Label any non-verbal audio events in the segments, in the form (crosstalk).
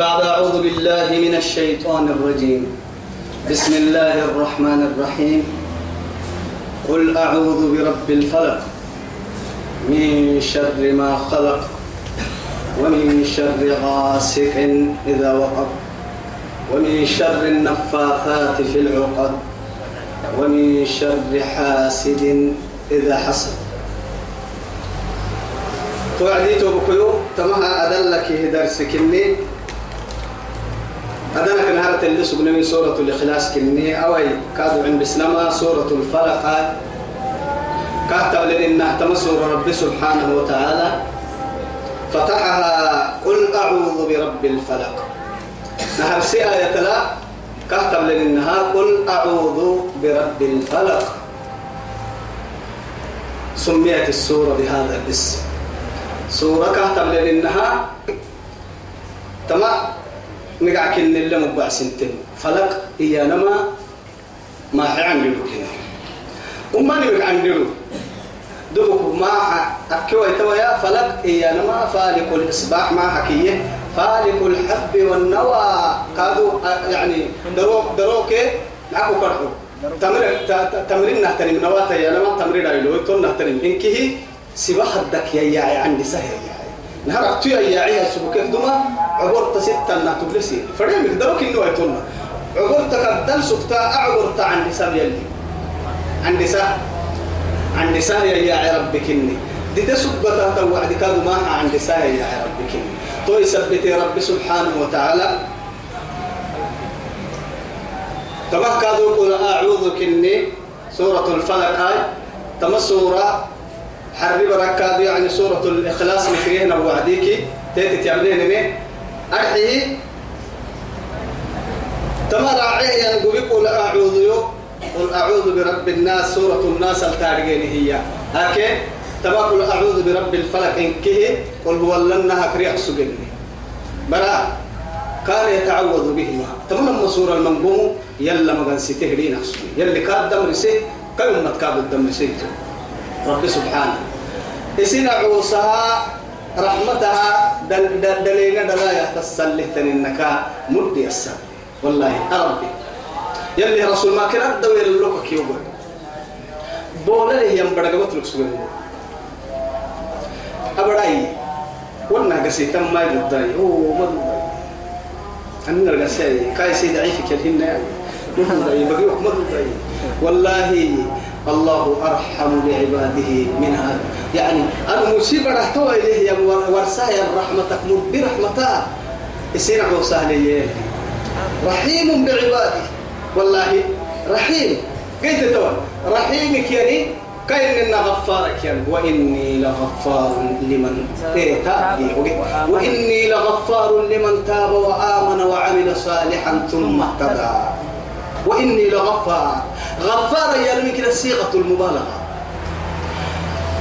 بعد أعوذ بالله من الشيطان الرجيم. بسم الله الرحمن الرحيم. قل أعوذ برب الفلق. من شر ما خلق ومن شر غاسق إذا وقب. ومن شر النفاثات في العقد. ومن شر حاسد إذا حسد. توعدي توبكيو تمها أدلك درس كني أدلك نهارة اللي من سورة الإخلاص كني أوي كادوا عند بسلمة سورة الفلق. كاتب لنا تم سورة رب سبحانه وتعالى. فتحها قل أعوذ برب الفلق. نهر سي آية لا. كاتب لنا قل أعوذ برب الفلق. سميت السورة بهذا الاسم. سورة كاتب لأنها تما نقع كن اللي مبع سنتين. فلق إيا نما ما حيان لدو كنا وما نقع عندلو دبك ما أكيو يتويا فلق إيا نما فالق الإصباح ما حكيه. فالق الحب والنوى. كادو يعني دروك دروك نعكو كرحو. تمر تمرين نهتني من نواتا يا لما تمرين أيلو يتون نهتني إنكه سبا حدك يا عندي سهل نهار أكتو يا يا عيا سبوك دما عبور تسيت أنا تبلسي. فريم يقدروا كنوا يتونا. عبور تقدم سكتا أعبر تا عندي سهل يلي. عندي سهل عندي سهل يا يا ربي كني. دي تسبتا توعد كادو ما عندي سهل يا ربي كني. تو يثبت ربي سبحانه وتعالى. تمكى قل أعوذ كني. سورة الفلق هاي تم سورة حرب ركاد يعني سورة الإخلاص مكريهنا وعديك تيتي تعملين مين أرحي. تم راعيه ينقل قل أعوذ يو. قل أعوذ برب الناس سورة الناس التارجين هي. هكي تم قل أعوذ برب الفلق إنكه قل هو لنها كريح سجني. برا. كان يتعوذ بهما. تمام سورة المنبوم يلا ما قنسيته لينا يلي كاد دم رسي كيوم ما تكاد الدم رسيته رب سبحانه. إسنا عوسها رحمتها دل دل دلينا دلايا تسلي تنينك مدي السر والله ربي يلي رسول ما كان الدوير اللوكا كيوبر بولا لي ينبرق بطلق سوين. أبراي وأنا قسيتا ما يدري هو ما يدري أنا رجع كاي سيد عيفك الهنا يعني. والله الله أرحم بعباده من هذا يعني أنا مصيبة رحتوا إليه يا ورسايا رحمتك مد برحمتها يصير سهل رحيم بعباده. والله رحيم. قلت توا رحيمك يعني كاين إن غفارك يعني. وإني لغفار لمن إيه تاب وإني لغفار لمن تاب وآمن وعمل صالحا ثم اهتدى. وإني لغفار. غفار يلمي كده صيغة المبالغة.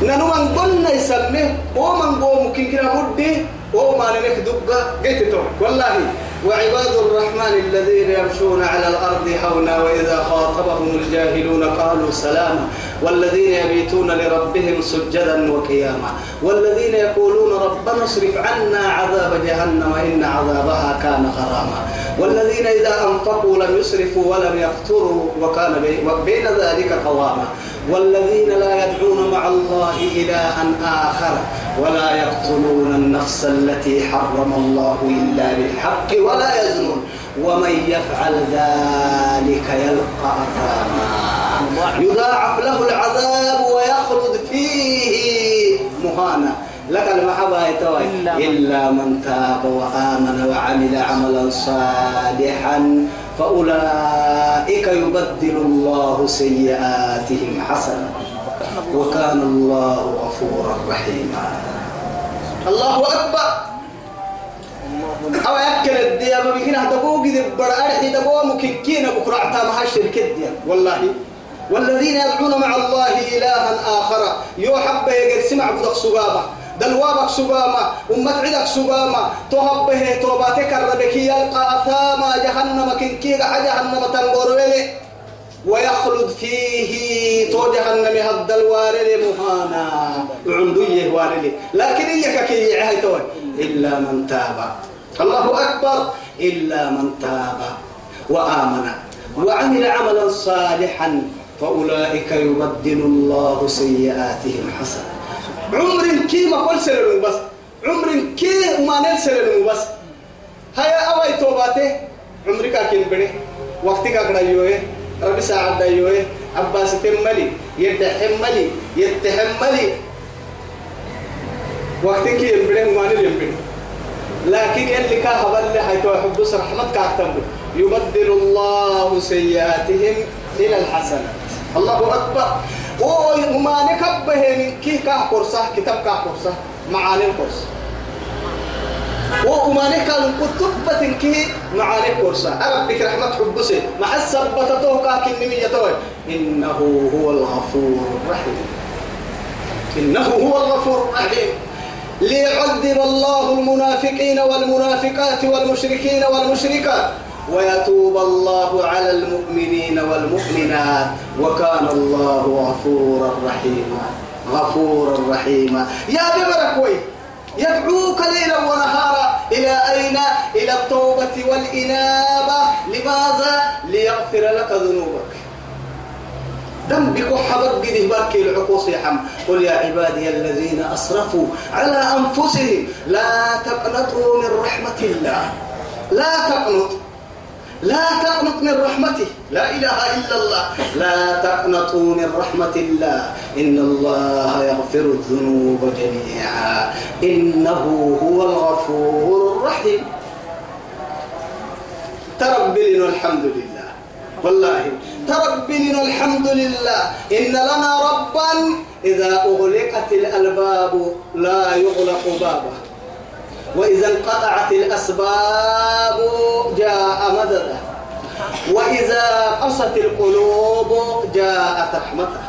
نانو من قلنا يسميه ومن قوم ممكن كده مدي وما نلك دقة قلت والله وعباد الرحمن الذين يمشون على الأرض هونا وإذا خاطبهم الجاهلون قالوا سلاما والذين يبيتون لربهم سجدا وقياما. والذين يقولون ربنا اصرف عنا عذاب جهنم إن عذابها كان غراما. والذين إذا أنفقوا لم يسرفوا ولم يقتروا وكان بين ذلك قواما. والذين لا يدعون مع الله إلها آخر ولا يقتلون النفس التي حرم الله إلا بالحق ولا يزنون. ومن يفعل ذلك يلقى أثاما. يضاعف له العذاب ويخلد فيه مهانا. لك المحبة إلا من تاب وآمن وعمل عملا صالحا. فأولئك يبدل الله سيئاتهم حسنا وكان الله غفورا رحيما. الله أكبر. أو يأكل الديابة بكنا تقوى قد برأرحي تقوى مككين بكرة عتامها الشركة والله. والذين يدعون مع الله إلها آخر. يوحب يقسم عبدك سقامة دلوابك سقامة ومتعدك سقامة تهبه توباتك الربك يلقى أثاما جهنم كنكيغ جهنم تنقر ويخلد فيه تو جهنم هد الوارل مهانا عنديه وارل لكن إياك كي يعهي إلا من تاب. الله أكبر. إلا من تاب وآمن وعمل عملا صالحا فأولئك يبدل الله سيئاتهم حسنة. عمر كي ما قل سلم بس. عمر كي وما نل سلم بس. هيا أوي توباته. عمرك كين بدي وقتك كذا يوه. ربي ساعد يوه. عباس تملي. يتحملي يتحملي وقتك ينبدي وما نل ينبدي لكن يلي كاها بل حيث يحبس رحمتك أكتم يبدل الله سيئاتهم إلى الحسنات. الله أكبر. وما نكبه من كي كاه كورسة كتاب كاه كورسة معاني الكورس وما نكال كتبة كي معاني الكورسة أربك رحمة حبسه مع السبتة توقع كنمية توي إنه هو الغفور الرحيم إنه هو الغفور الرحيم ليعذب الله المنافقين والمنافقات والمشركين والمشركات ويتوب الله على المؤمنين والمؤمنات وكان الله غفورا رحيما. غفورا رحيما. يا بمركوي يدعوك ليلا ونهارا. إلى أين؟ إلى التوبة والإنابة. لماذا؟ ليغفر لك ذنوبك. ذنبك حبر قده باكي العقوص حم. قل يا عبادي الذين أسرفوا على أنفسهم لا تقنطوا من رحمة الله. لا تقنط. لا تقنط من رحمته. لا إله إلا الله. لا تقنطوا من رحمة الله. إن الله يغفر الذنوب جميعا. إنه هو الغفور الرحيم. تربلنا الحمد لله. والله تربلنا الحمد لله. إن لنا ربا إذا أغلقت الألباب لا يغلق بابه وإذا انقطعت الأسباب جاء مددة. وإذا قست القلوب جاءت رحمته.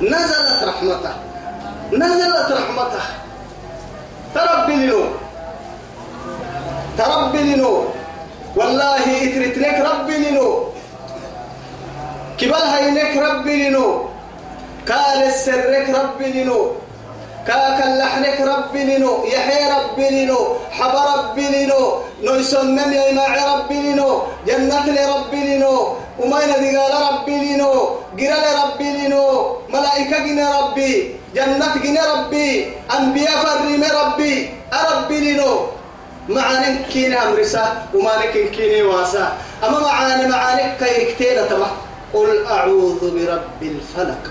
نزلت رحمته. نزلت رحمته. تربي لنو تربي لنو والله اترتلك ربي لنو كبالها إنك ربي لنو قال السرك ربي لنو كاك اللحنك ربي لنو يحيى ربي لنو حب ربي لنو نيسنم يا معي ربي لنو جنة لربي لنو وما ينادي قال ربي لنو قرى ربي لنو ملائكة جنا ربي جنة جنا ربي أنبياء فريم ربي أربي لنو. معاني كينا أمرسا ومانك كيني واسا. أما معاني معاني كيكتين تما. قل أعوذ برب الفلك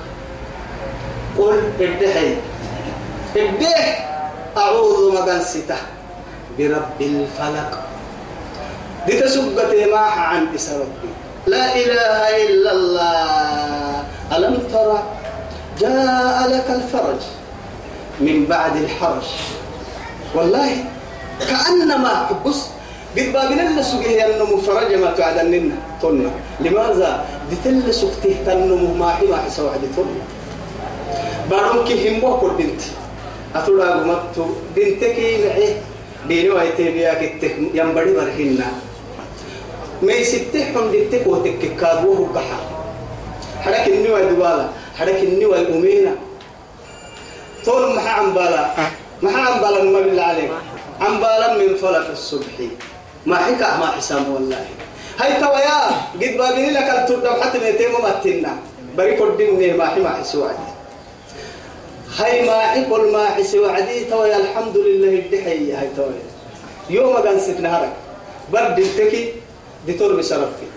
قل ادحي إبه أعوذ مغنسته برب الفلق دي تسبت ما عن ربي لا إله إلا الله ألم ترى جاء لك الفرج من بعد الحرج والله كأنما بص بابنا اللي سقيه أنه فرج ما تعدننا تنا لماذا دي تل سقته تنمو ما حما حسوا عدي تنا بارون كي هم بوكو بنتي أتولا قمتو بنتكي معي ديني وايتي بياك التك ينبري برهنا ما يستحهم دتك وتك كابوه بحر حرك النوى دوالا حرك النوى أمينة طول محا عم بالا محا عم بالا ما بالله عم بالا من فلك الصبح ما حكى ما حسام والله هاي تويا قد بابيني لك التردو حتى ميتين ومتنا بريكو الدين ما حي ما حسوعدي هاي ما حكل ما حسي وعدي توي الحمد لله الدحي هاي توي. يوم كان ستنا هرك برد التكي ديتور بشرفك.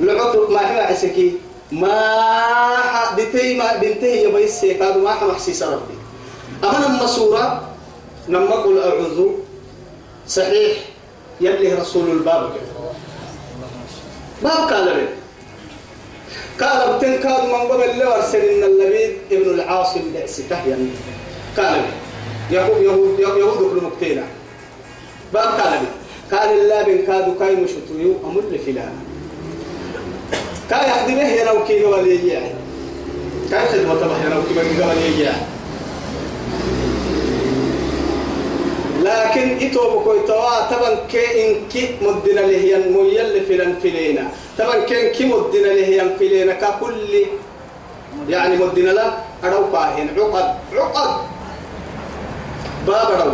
لعطر ما حما حسكي ما دتي ما بنتهي يا بيس كادو ما حما حسي أما لما سورة لما قل أعوذ صحيح يلي رسول الباب. باب قال له قال بتن كاد من قبل اللي ورسل إن اللبيد ابن العاصم بعسته يعني قال يهود يهود يهود كل مكتينا باب قال قال الله بن كادو كاي مشتويو أمر فلان. كاي يخدمه يا نوكي قبل يجي كاي خدمة تبع يا نوكي قبل يجي لكن إتو بكوي توا تبن كي إن كي مدنا له ينمو يلي فلان فينا تبن كي كي مدنا له ين فينا ككل يعني مدنا لا أدو باهن عقد عقد باب أدو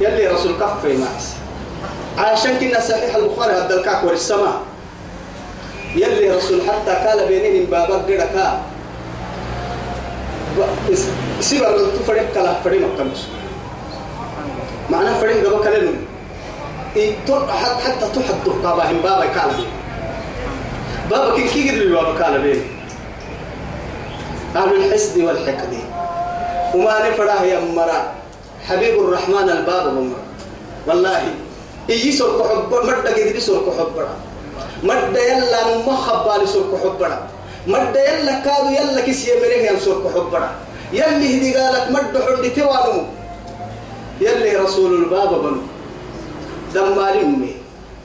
يلي رسول كف معس عشان كنا صحيح البخاري هذا الكعك والسماء يلي رسول حتى قال بينين بابا قرقا سيبا تفرق كلا فريق مكانش معناه فريق قبل كلام حتى حتى تحد بابا هم بابا قال بابا كي كي بابا قال بيه أهل الحسد والحقد. وما نفراه يا مرا. حبيب الرحمن الباب هم. والله إيجي سرق حب مرد قدري سرق حب مرد يلا مخبى لسرق حب مرد يلا كادو يلا كيس يمره يم سرق حب يلي هدي قالك مرد حد توانو. يلي رسول الباب بنو. دمار أمي.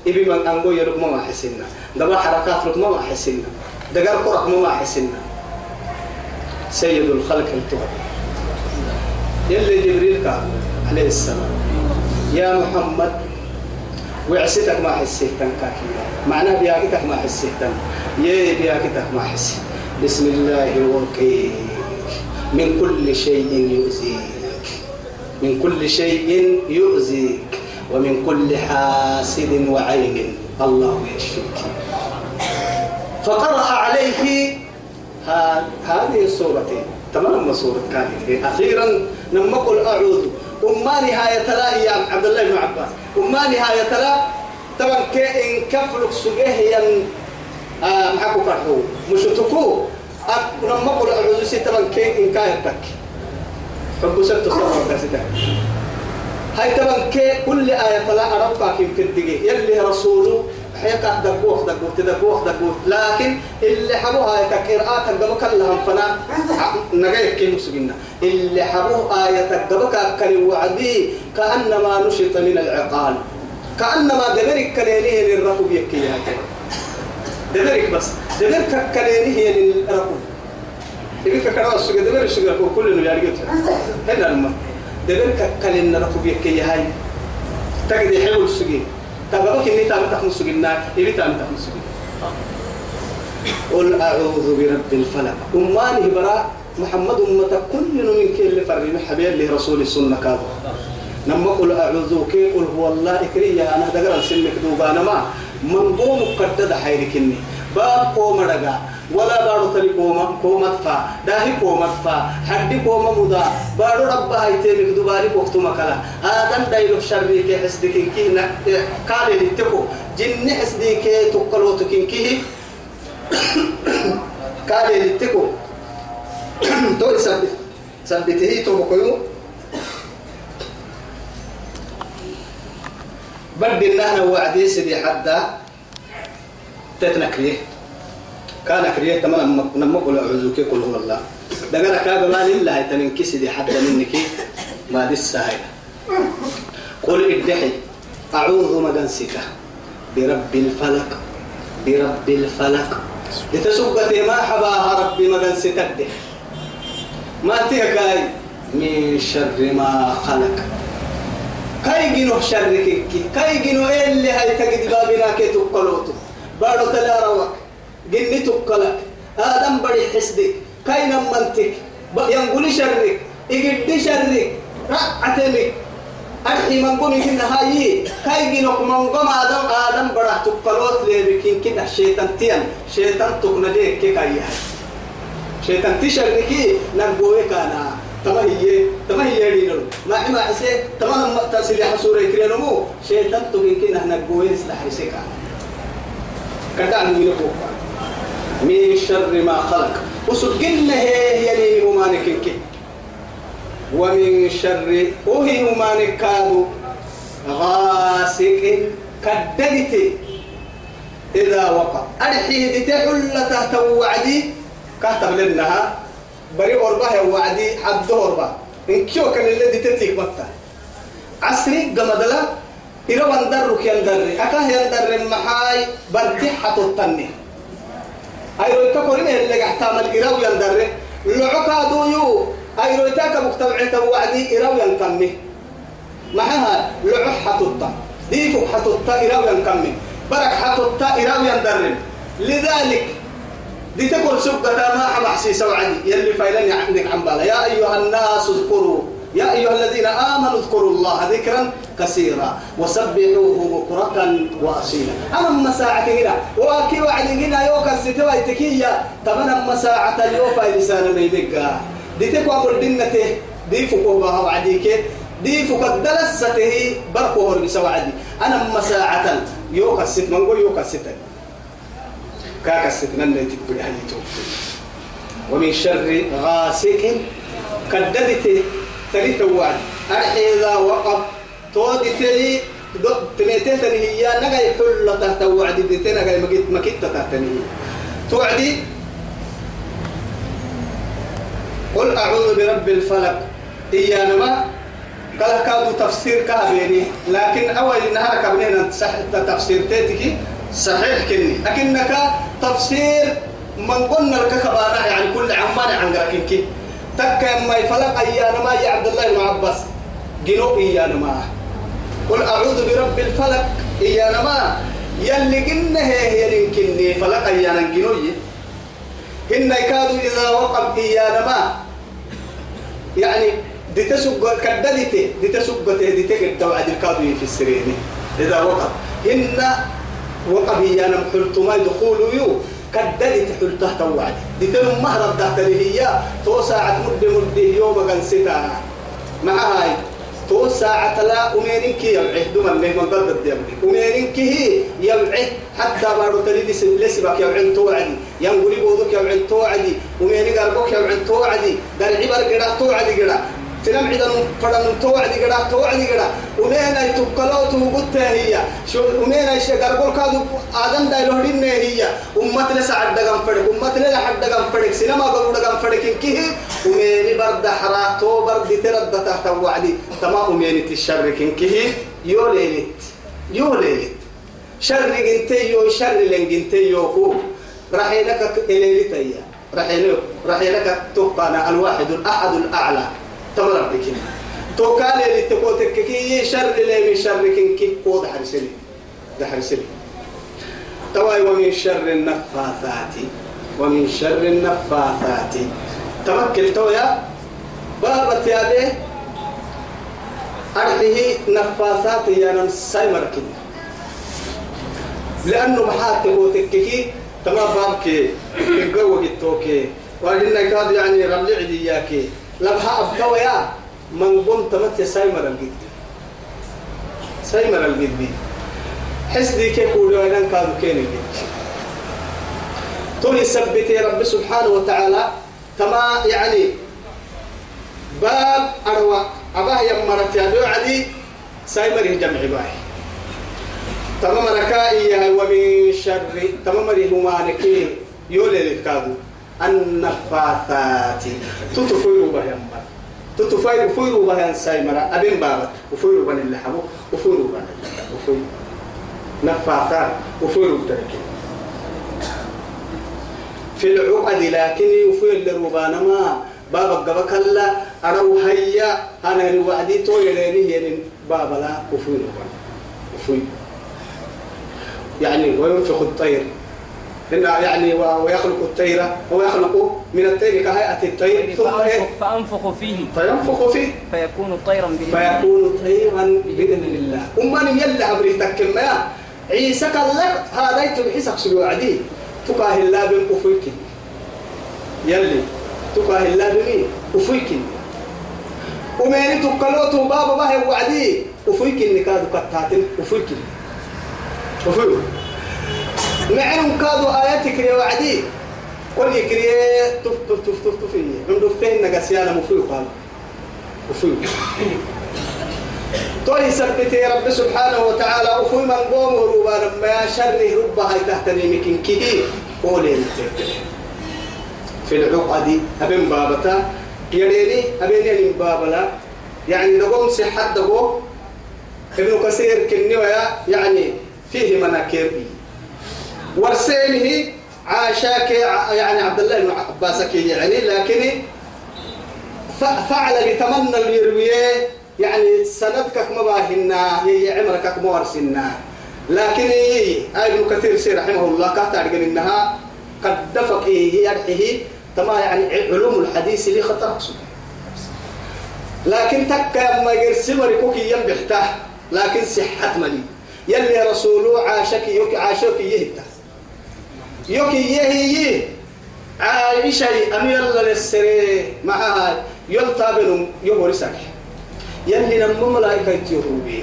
إبي من أنقو يرق ما حسنا دبا حركات رق ما حسنا دقر قرق ما حسنا سيد الخلق التوب. يلي جبريل قال عليه السلام. يا محمد وعسيتك ما حسيتن كاكي. معناه بياكتك ما حسيتن يا بياكتك ما حسيت. بسم الله الرحيم من كل شيء يؤذيك. من كل شيء يؤذيك. ومن كل حاسد وعين الله يشفيك فقرأ عليه هذه السورة تمام؟ سورة كانت أخيرا لما قل أعوذ. وما نهاية لا يا عبد الله بن عباس. وما نهاية لا. طبعا كإن كفلك سجيه ين آه محكو كرهو مش تكو. لما قل أعوذ. سي طبعا كإن كايتك رب سبت كاسدا هاي طبعا كي كل آية لا أربعة في الدقيقة يلي رسوله حيقع دقوخ دقوخ تدقوخ دقوخ لكن اللي حبوها آية قراءة قبك لهم فنا نجايك كي مسجنا اللي حبوه آية قبك كان وعدي كأنما نشط من العقال. كأنما دبرك كلينيه للركب يكي دبرك بس. دبرك كلينيه للركب يبيك كلام السجى دبر السجى كل اللي يارجت هنا لما دبرك كلين ركب يكي هاي. تجد حلو السجى تبقى كني تام تخمس سجنا يبي تام تخمس سجنا قل أعوذ برب الفلق. أماني برا محمد أمة كل من كل فرد حبيب له رسول السنة كابو. نما قل أعوذ كي قل هو الله إكريا أنا دقر سنك دوبانا ما. من قوم قدد حيركني باب قوم رجع ولا بارو تري قوم قوم فا داهي قوم فا حدي قوم مدا. بارو رب هاي تيمك دوباري وقت مكلا. آدم دايلو شربي كي حسدك كي نك قال لتكو. جن حسدك تقلو تكين كي قال (coughs) لتكو. (coughs) تو سبت. سبته تو بكيو بدل لنا وعدي سدي حدا. تتنكريه. كان كريه تمام نما قول اعوذ كل هو الله. دغنا كاب ما لله تنكسي دي حتى منك. ما دي السهل قل ادحي. أعوذ مدنسك. برب الفلق. برب الفلق. لتسبت ما حباها ربي مدنسك ما تيكاي من شر ما خلق. كاي جنو شرك كاي جنو اللي هاي تجد بابنا كي تقلوتو بارو تلا روك جني تقلك آدم بدي حسدك كاين منتك ينقل شرك يجد شرك رعتنك أرحي من قومي كنا هاي كاي جنوك من قوم آدم آدم بڑا تقلوت لي بكين كده شيطان تيان شيطان تقنليك كي كاي شيطان تشركي نقوي كانا تمهي تمهي يدينو ما حما حسي تمام تسيل حسورة كرينمو شيطان تقين كنا نقوي كدان من فوق من شر ما خلق. وسجلنا هي يلي ممانك ومن شر وهي ممانك كادو. غاسق كدلت إذا وقع. أرحيه تحل تحت وعدي. كهتب لنها بري أربعة وعدي. حد أربعة إن كيو كان الذي تتيك متى عصري قمدلا. إذا وندرك يندر أكاه يندر المحاي. بردي حتو التني أيرو يتكورين اللي قحتام الإراو يندر لعكا دويو أيرو يتاك مجتمع توعدي إراو ينكمي معها لعح التا ديفو حتو التا إراو ينكمي برك التا إراو يندر لذلك دي تقول سبقة ما محسي سوعدي. يلي فايلني عندك عن بالا يا أيها الناس اذكروا يا أيها الذين آمنوا اذكروا الله ذكرا كثيرا وسبحوه بكرة وأصيلا. أنا أما ساعة هنا وأكي وعد هنا يوكا ستوى تكية. تمنى أما ساعة اليوفا لسانا نيدقا دي تكوى مردنته دي فكوها وعديك. دي فكدلسته بركوه بسوعدي أنا أما يوكا ست من قول يوكا ست كاكا ست نن تكبر هذه ومن شر غاسق كددت تلي توعد أرحي إذا وقب. تودي تلي. تميتين هي نجاي حل تحت وعد ديتين نجاي مكيت مكيت تحت توعدي. قل أعوذ برب الفلق. إيانا ما قال كادو تفسير كهبيني لكن أول نهار كبنينا تفسير تيتك صحيح كني. لكنك تفسير من قلنا لك كبانا يعني كل عمان عن ركنك تك ما يفلق أيانا ما يا عبد الله بن عباس. جنو إيانا ما. قل أعوذ برب الفلق إيانا ما. يلي قلنا هي يمكنني فلق أيانا جنوي إن يكادوا إذا وقب إيانا ما. يعني دي تسوق كدلته دي تسوق دي تقد توعد الكادو في السرير إذا وقب. إن وقب إيانا محلت ما يدخول يو. كدلت حلته توعد دي تلو مهرب تحت هي. تو ساعة مد مد يوم كان ستا. مع هاي تو ساعة لا أمينك يبعه دوما من من ضد الدم أمينك هي يبعه حتى بارو تريد لسبك يبعن توعدي ينقلي بودك يبعن توعدي أمينك قلبك يبعن توعدي دار عبر قدا توعدي قدا تنم عدن فرن توعدي قدا توعدي قدا ومين يتقلو تهبط هي. شو ومين إيش قرقول كادو؟ آدم داي لهدين هي. أمت لسا عد دقم فرق. أمت لسا عد دقم فرق. سينما قلو دقم فرق. كيه ومين برد حرا تو برد ترد تحت وعدي. تما ومين تشر كيه يو ليلت. يو ليلت. شر جنتي يو شر لين جنتي يو هو رحيلك إليلتيا رحيلك رحيلك تقانا الواحد الأحد الأعلى. تمر بك تو كان اللي تقوتك كي شر لي من شر كي قود حرسلي ده حرسلي تواي ومن شر النفاثات. ومن شر النفاثات. تمكن تويا بابا تيابي أرحيه نفاثات يا نمساي مركب لأنه محاك تقوتك كي تمام بابك. الجو جتوكي وإنك كاد يعني ربلع دياكي. لبها أبقوا يا. من قمت مت سايمر الجد سايمر الجد حسدي كيف قولوا أنا كانوا كين الجد تولي سبت رب سبحانه وتعالى. كما يعني باب أروى. أباه يمرت يا دو عدي سايمر جمع باهي تمام ركائي ومن شر. تمام رهما نكين يولي الكادو النفاثات. تتفيروا بها تتفيروا فيروا بها سايمرا. أبين بابا وفيروا بها اللحمو وفيروا بها وفيروا نفاثات وفيروا بتركي. في العقد لكن يفير لربانا ما. بابا قبك الله أرو هيا أنا وعدي تو يليني يعني بابا لا وفيروا وفيروا يعني وينفخ الطير. إن يعني ويخلق الطير هو يخلق من الطير كهيئة الطير ثم فأنفخ فيه. فينفخ فيه. فيكون طيرا بإذن فيكون طيرا بإذن الله. أمان يلا أبري تكلم يا؟ عيسى قال لك هذا يتبحثك سلو عدي؟ تكاه الله أفويك يلي تكاه الله بن أفويك ومين تقلوته بابا باه وعدي. أفويك النكاد كتاتل أفويك أفويك نعم كادو آياتك يا وعدي. قل يكري تف تف تف تف تف من دفين نقسيانا مفيو قال مفيو توي سبت رب سبحانه وتعالى وفي من قوم روبا لما شر ربها تحتني مكين كيه. قولي في العقد أبن بابتا. يريني أبين بابلا. يعني نقوم صحة دقو ابن كثير كني يعني فيه مناكير ورسيمه عاشاك يعني عبد الله بن عباس يعني لكن فعل يتمنى اليرويه يعني سندك ما باهنا هي عمرك ما ورسنا لكن هي ابن كثير سير رحمه الله كاتب إنها قد دفق هي يرحه تما يعني علوم الحديث اللي خطر لكن تكا ما يرسم ركوكي ينبحته لكن صحة ملي يلي رسوله عاشك يوكي عاشك يهتا يوكي يهي عائشة أمي الله للسري معها يلتابن يهورسك يلي نمو ملائكة يهوبي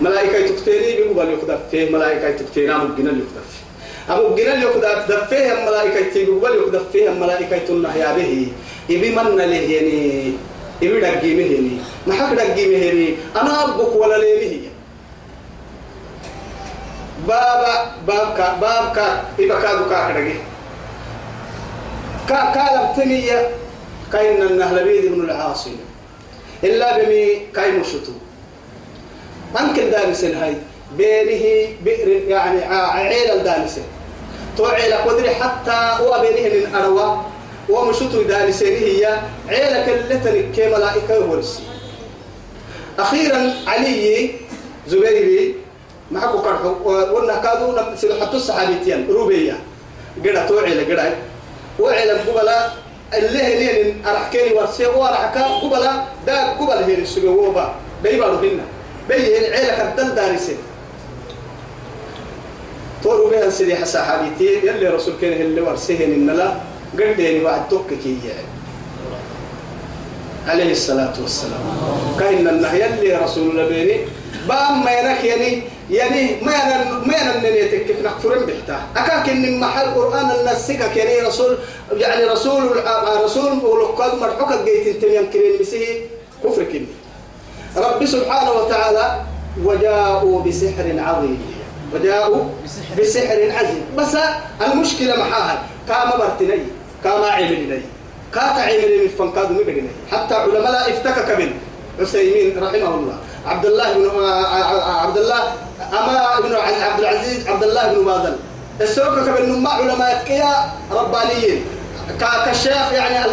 ملائكة تكتيني بيقبل يخدف فيه ملائكة تكتينا مجنال يخدف فيه أبو جنال يخدف فيه ملائكة تيقبل يخدف فيه ملائكة النهيا به إبي من له يعني إبي دقي مهني ما حق دقي مهني أنا أبوك ولا ليه بابا بابك بابك إبا كادو كاكدقي كا كالب تنية كاين النهل بيد بن العاصم إلا بمي كاين شتو أنكل دانسين هاي بينه بئر يعني عيل الدانسين تو عيل قدري حتى هو بينه من أروى ومشتو دانسين هي عيلك اللي كي ملائكة أخيرا علي زبيري معكو كرحو وأنا كادو حتى الصحابيتين روبية قرأ تو عيل قرأ وعلى قبلا اللي هنين أرحكيني ورسي وأرحكا قبلا دا قبل هين السجوبا بيبالو بينا بيه عيلك الدل دارسين تورو بها سيدي حسا حبيتي يلي رسول كان اللي ورسيهن إن لا قردين وعد توككي عليه الصلاة والسلام كاين النهي يلي رسول الله بيني بام ما ينك يعني يعني ما أنا ما أنا نيتك كيف نكفرن بحتا أكاك إن محل القرآن النسكة يعني رسول يعني رسول رسول ولقاد مرحوك جيت انت ينكرين مسيه كفر كني رب سبحانه وتعالى وجاءوا بسحر عظيم. وجاءوا بسحر. عظيم. بس المشكلة معاها. كما برتني كما عملني. كاتا عملني من فنكاد مبقني. حتى علماء افتكك من عثيمين رحمه الله. عبد الله بن عبد الله أما ابن عبد العزيز عبد الله بن بادل السلوك كبن ما علماء كيا ربانيين. كالشيخ يعني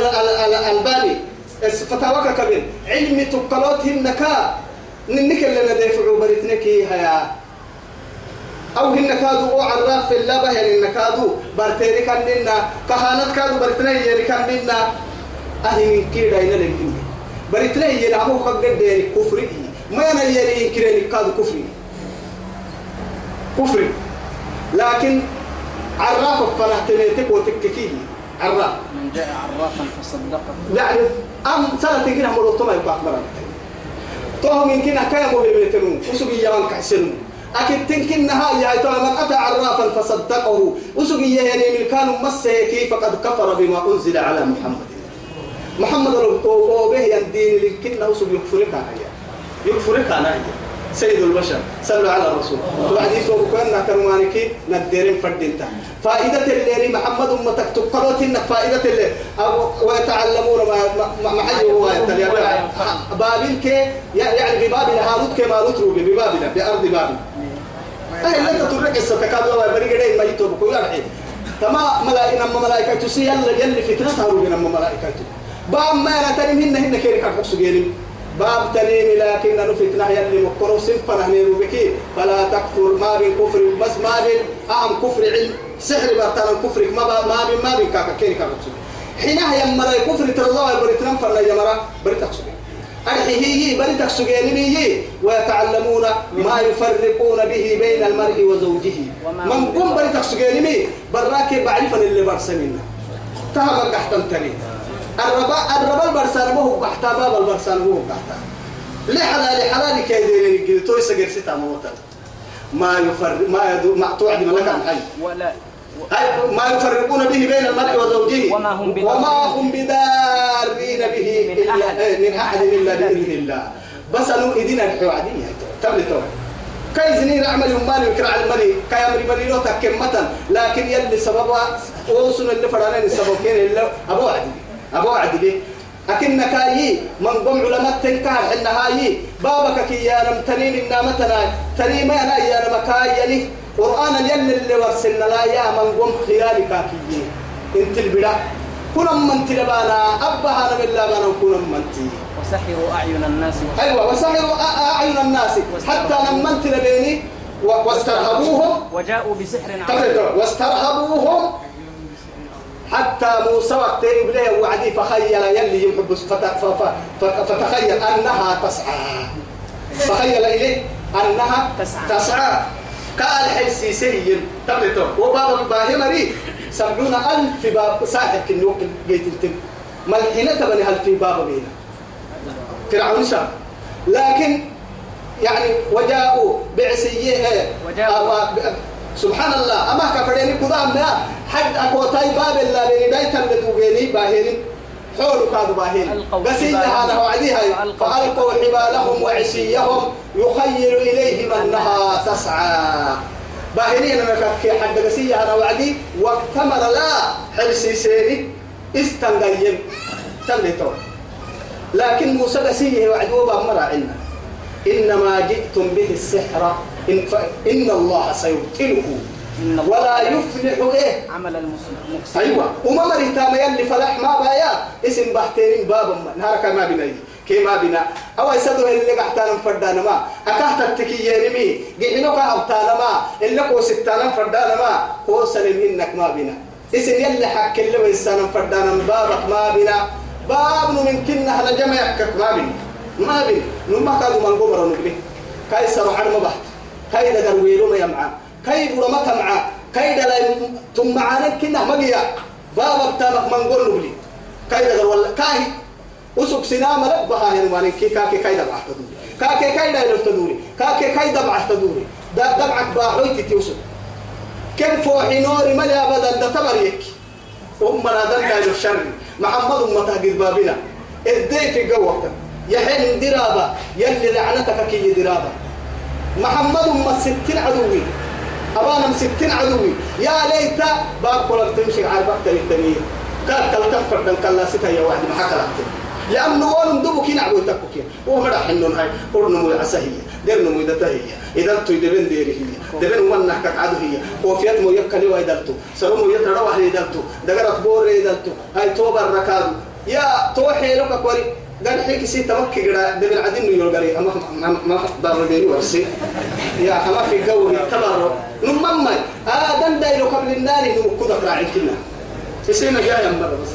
الباني فتاوك كبن علم تقلوت هنكا ننك اللي ندفعوا بريتنكي هيا. أو هن كادو عراف في اللبه يعني إن كادو برتيري كان لنا كهانت كادو برتنا يعني كان لنا أهي من كيدا إنا لكن. برتنا يعني أبو خد يعني كفري. ما أنا يعني كيراني كادو كفري؟ كفري. لكن عراف فنهتميتك وتككيه عراف من جاء عرافا فصدقه يعني أم سنة كنا مرة ما يبقى مرة توهم يمكن كان مهمتنون وسبي يوان كحسنون أكيد تنكن نهاية يا من أتى عرافا فصدقه. وسبي يعني من كانوا مسه كيف قد كفر بما أنزل على محمد. محمد ربه به يدين لكن وسبي يكفرك. أنا يكفرك أنا سيد البشر صلوا على الرسول. وبعدين تو كنا كرمانك نديرين فردينتا. فائدة اللي محمد أمتك تقرأت إنك فائدة اللي ويتعلمون ما ما حي هو بابل كي يعني ببابل هاروت كما نترو ببابل بأرض بابل. أهل لا تترك الستكاد ولا بريء ما يتوب. كل الحين تما ملائكة نم ملائكة تسي يلا يلا فتنة هارو نم ملائكة باب ما أنا تاني هن هن كيرك حقوق سجيني باب تنين لكن نفتنا يلي مكرو سنفنا هنيرو بكي. فلا تكفر ما بين كفر بس ما بين أهم كفر علم. سحر برتنا كفر ما ما بين ما بين كاكا. كيري كاكا حينها يمرأ كفر ترى الله بريتنا فلا يمرأ بريتك أرحي هي بريتك سجيني ويتعلمون ما يفرقون به بين المرء وزوجه. من قم بريتك سجيني براك بعرفا اللي برسمنا تهم قحتم تاني الربا الربا البرسان مو قحتا باب البرسان مو قحتا ليه حلال حلال كيدين يقول توي سجر ستا موتا ما يفرق ما يدو ما توعد ملك حي ولا ما يفرقون به بين المرء وزوجه. وما هم وما هم بدارين به من إلا أحد. إيه، من أحد إلا بإذن الله. بس أنو إذن الحوادية تبلي توي كاي زنين أعمل يماني وكرع المني. كاي أمري مني لو تكمة لكن يلي سببها وصل اللي فرانين السبب. كين إلا أبو عدي. أبو عدي أكن كاي من قم علماء تنكار حنا هاي. بابك كي يا نم تنين النامتنا تنين ما أنا يا نم كاي يلي. قرآن يلي اللي ورسلنا لا يا من قم خيالك كي. إنت البدا كنا من تلبانا. أبها نم الله بانا كنا من تي. وسحروا أعين الناس. أيوة وسحروا أعين الناس. حتى لما تلبيني واسترهبوهم. وجاءوا بسحر عظيم. واسترهبوهم. حتى موسى وقت يبليه وعدي فخيل يلي يحب فتخيل أنها تسعى. فخيل إليه أنها تسعى. تسعى. قال حلسي سيين تبلتو وباب باهمري سبعون ألف باب ساحب كنوك بيت التم ملحنة تبني هل في باب بينا؟ فرعون شام لكن يعني وجاءوا بعسية. وجاءوا. سبحان الله أما كفريني قدام ما حد أكوتاي باب الله لين دايتا لدوغيني باهرين حول كادوا ألقوا بس إن. هذا وعديها فألقوا حبالهم وعشيهم يخيل إليهم أنها تسعى باهرين أنا كي حد قسية أنا وعدي واكتمل لا حلسي سيري استنقيم تملتون لكن موسى قسيه وعدوه بأمر عنا إنما جئتم به السحر إن, ف... إن الله سيبطله. ولا يفلح إيه عمل المفسدين أيوة. وما مريتا ما يلي فلح ما بايا. اسم بحتين بابا نهارك ما بنا كي ما بنا. أو يسدوا اللي قحتانا فردانا ما. أكهت التكيين مي. قحنو كهبتانا ما. اللي كو ستانا فردانا ما. هو سلم إنك ما بنا. اسم يلي حك اللي ويسانا فردانا بابك ما بنا. باب من كنا هلا جمع يحكك ما بنا. ما بنا. نما كادوا من قمر نبلي كاي سبحان ما بحت. كاي دقر ويلو ما يمعى كاي برما تمعى كاي دلا ثم معانك كنا مجيا. بابا بتابك من قول نبلي كاي دقر ولا كاي. وسوق سنام رب بها هنوانين كي كاكي كاي دبع تدوري كاكي كاي دايلو تدوري كاكي كاي دبع تدوري دا دبعك باحوي تتيوسف كم فوحي نوري ملي أبدا دا تبريك أمنا دن دايلو الشر. محمد أمتها قد بابنا. الدي في قوة. يحين درابة. يلي لعنتك كي درابة محمد أم ستين عدوي. أبانا ستين عدوي. يا ليت باب كل تمشي على باب الدنيا قال كل كفر دن كلا ستة يا واحد ما حكى لأنه ولم دبو كين عبو تكوكين هو مرا حنون هاي. قرن مو عسهية دير نمو دتهية إذا تو دبن ديري هي. دبن وأنا كك عدو هي. وفيات مو يبكني ويدلتو سرو مو يترى واحد يدلتو دقرت بور يدلتو. هاي توبر ركادو يا توحي لك كوري قال حيك سي تمكي قرأ دبن عدين يقول قري أما ما ما ضر ديري ورسي. يا خما في جو تبرر نمما آه دن دايلو قبل النار نمو كذا راعي كنا. يسينا جاي مرة بس.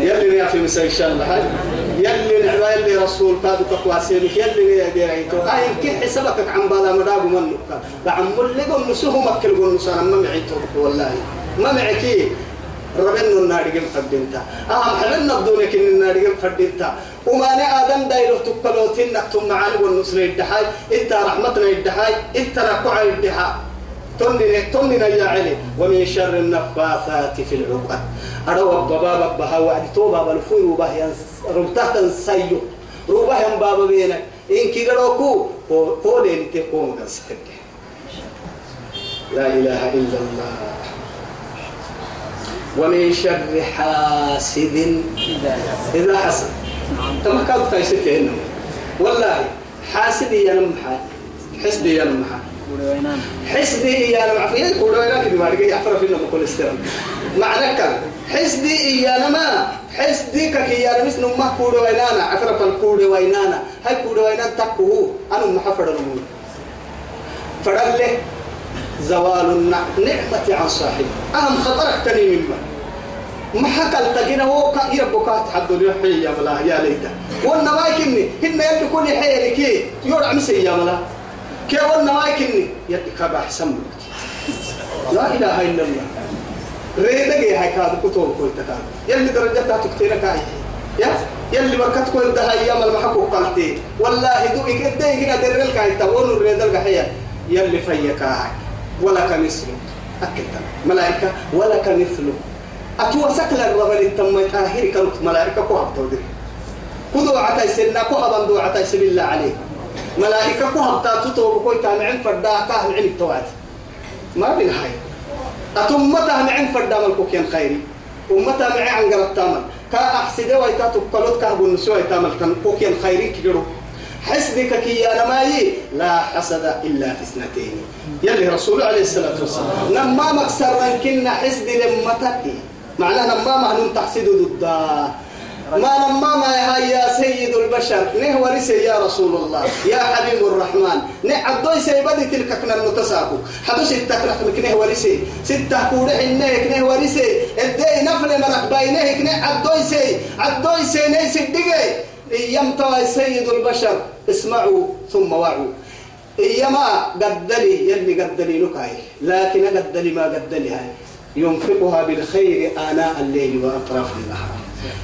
يلي يا في مساء إن شاء الله. هاي. يلي نعبا يلي رسول كادو تقوى سيرك يلي يا ديريتو أي كل حسابك عن بالا مداب من نقا لعم اللي قم نسوه مكل قم نسانا ما معيتو والله. ما معكي ربنا جم فدينتا. أهم حبنا بدونك إن النار جم فدينتا. وما آدم دايلو تقلوتين نكتم معاني والنصر الدحاي إنت رحمتنا الدحاي إنت ركوع الدحاي تنين تنين يا علي. ومن شر النفاثات في العقد. أروى بابا بها وعد توبا بالفوي وبه رمتها سيو. روبه يم بابا بينك. إن كي قالوكو قولين تقوم دستك لا إله إلا الله. ومن شر حاسد. إذا حسد. تما كان تايسك هنا والله حاسدي يا نمحا حسدي يا نمحا حسدي يا نمحا في يقولوا لك ما رجع يحفر فينا بكل استلام معنى كان حسدي يا نما حسدي كك يا نمس نما كودو وينانا. عفر فالكودو وينانا. هاي كودو وينان تكوه أنا محفر المول فدل زوال النعمة عن صاحب أهم خطرك تني مما ما حكى التقينا هو كان يربك تحدوا لي حي يا ملا يا ليتا وأنا ما يكني هن يد كل حي لك. يورع مسي يا ملا كي وأنا ما يكني يد كبا حسن لا إله إلا الله. ريدك يا كاد كتب كوي تكاد. يلي درجتها تكتيرك هاي يا؟ يلي بركت كوي ده يوم المحكو قلتي. والله دو يكدي هنا درلك هاي تقول الريدل حيا يلي فيك هاي. ولك مثله أكيد ملائكة ولك مثله أتوا سكل الربل التم تاهير كنت ملائكة كوهب تودر خذوا عتاي سنة كوهب اندو عتاي سبيل الله عليه. ملائكة كوهب تاتو بكوي تامعين فردا كاه العين التوات ما بين هاي. أتمتها معين فردا ملكوك ين خيري؟ أمتها معي عن قرب تامل كا أحسد ويتاتو قلوت كهب النسوة تامل كان كوك ين خيري كيرو حسبك كي أنا ماي لا حسد إلا في اثنتين. يلي رسول عليه الصلاة والسلام لما مكسر من كنا حسد لما تكي معناه لما معنون تحسد ضد. ما لما ما يا سيد البشر. نه ورثي يا رسول الله يا حبيب الرحمن. نه عدوي سيبدي تلك كنا المتساقو حدو ستة كنا نه ورثي ستة كورع إنه نه ورثي الدي نفل مرق بينه كنا عدوي سي عدوي سي نيس الدقي يمتوى سيد البشر اسمعوا ثم وعوا. إيما قدلي يلي قدلي لكاي لكن قدلي ما قدلي هاي. ينفقها بالخير آناء الليل وأطراف النهار.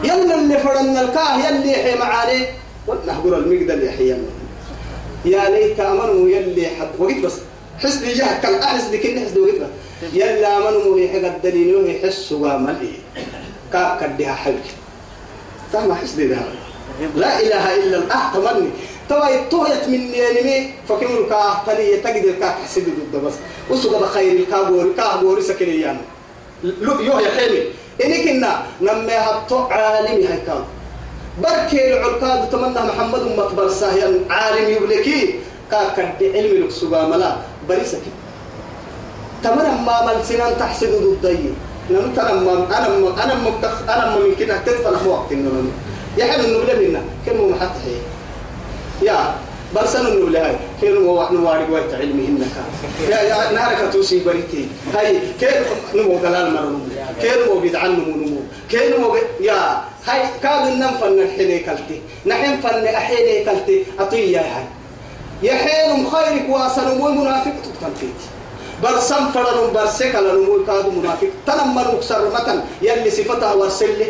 يلا اللي فرنا الكاه يلي حي معاني. ونحقر المقدر يحيى يا ليت أمنوا يلي حد وقت بس. حسن جهة كان أحس دي كن حسن وقت بس. يلا أمنوا يحي قدلين ويحسوا وملي كاب كدها حبك تما حس دي ده لا إله إلا الله. أحتمني توا يتوهت من ينمي فكم الكاه تلي تقدر كاه حسد ضد بس. وسوق بخير الكابور كابور سكنيان لو يوه يا حلمي إنك إنا نما هبطو عالم هيكال بركي العركاد تمنى محمد مقبر ساهيا عالم يبلكي. كاكد علم لك سبا ملا بريسك تمنى ما من سنان تحسد ضدي نم تنم أنا أنا مكتخ أنا من كده تدفع وقت حلو النبلة منا كم محط يا برسل النبلة هاي. كيف نمو نوارد وقت علمي إنك. يا يا نهارك توسي بريتي. هاي كيف نمو دلال مرنو كيف نمو بدعان نمو نمو كيف نمو يا هاي كاد النم فن الحين كلتي نحن فن أحين كلتي أطيع هاي. يحين خيرك واصل مو منافق تكلتي برسم فرن برسك على نمو كاد منافق. تنمر مكسر متن. يلي صفتها ورسل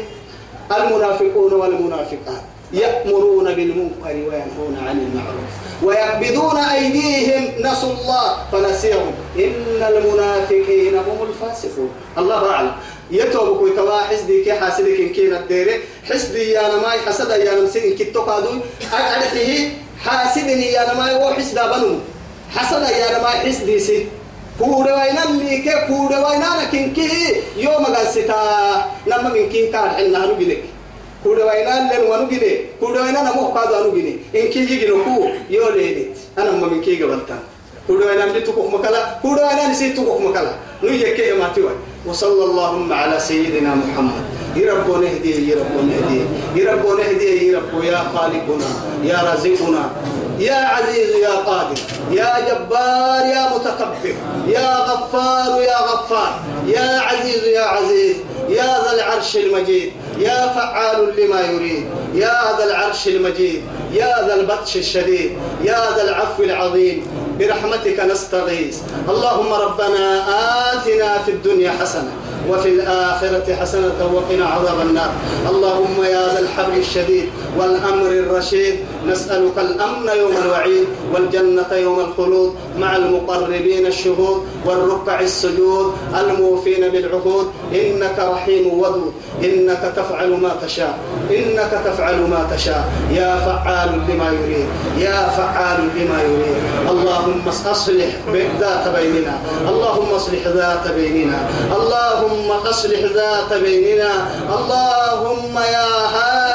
المنافقون والمنافقات يأمرون بالمنكر وينهون عن المعروف ويقبضون أيديهم نسوا الله فنسيهم. إن المنافقين هم الفاسقون. الله أعلم. يتوب كوي توا حسدي كي حاسدك إن كينا الديرة حسدي يا نماي حسد يا نمسين كتو قادو أعرفه حاسدني يا نماي وحسد بنو. حسد يا نماي حسدي سي. كورة وينا اللي كي كورة وينا لكن كي يوم قاستا نما من كي كان حنا نجلك كورة وينا لن ونجلي كورة وينا نمو قادو نجلي إن كي يجي نكو يو ليلت أنا ما من كي قبلتان كورة وينا اللي تكوك مكلا كورة وينا نسي تكوك مكلا نيجي كي ما تيوي وصلى اللهم على سيدنا محمد يرب نهدي يرب نهدي يرب نهدي يرب يا خالقنا يا رازقنا يا عزيز يا قادر يا جبار يا متكبر يا غفار يا غفار يا عزيز يا عزيز يا ذا العرش المجيد يا فعال لما يريد يا ذا العرش المجيد يا ذا البطش الشديد يا ذا العفو العظيم برحمتك نستغيث. اللهم ربنا آتنا في الدنيا حسنة وفي الآخرة حسنة وقنا عذاب النار. اللهم يا ذا الحبل الشديد والأمر الرشيد نسألك الأمن يوم الوعيد والجنة يوم الخلود مع المقربين الشهود والركع السجود الموفين بالعهود. إنك رحيم ودود إنك تفعل ما تشاء إنك تفعل ما تشاء. يا فعال لما يريد يا فعال لما يريد. اللهم أصلح ذات بيننا اللهم اصلح ذات بيننا. اللهم اصلح ذات بيننا اللهم يا هادي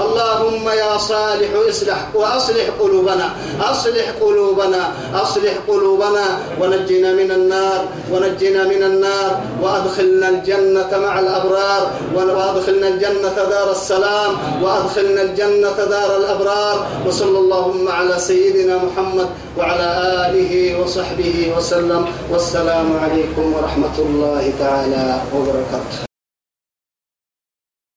اللهم يا صالح اصلح واصلح قلوبنا اصلح قلوبنا اصلح قلوبنا ونجنا من النار ونجنا من النار وأدخلنا الجنة مع الأبرار وأدخلنا الجنة دار السلام وأدخلنا الجنة دار الأبرار وصلى اللهم على سيدنا محمد وعلى آله وصحبه وسلم والسلام عليكم ورحمة الله تعالى وبركاته.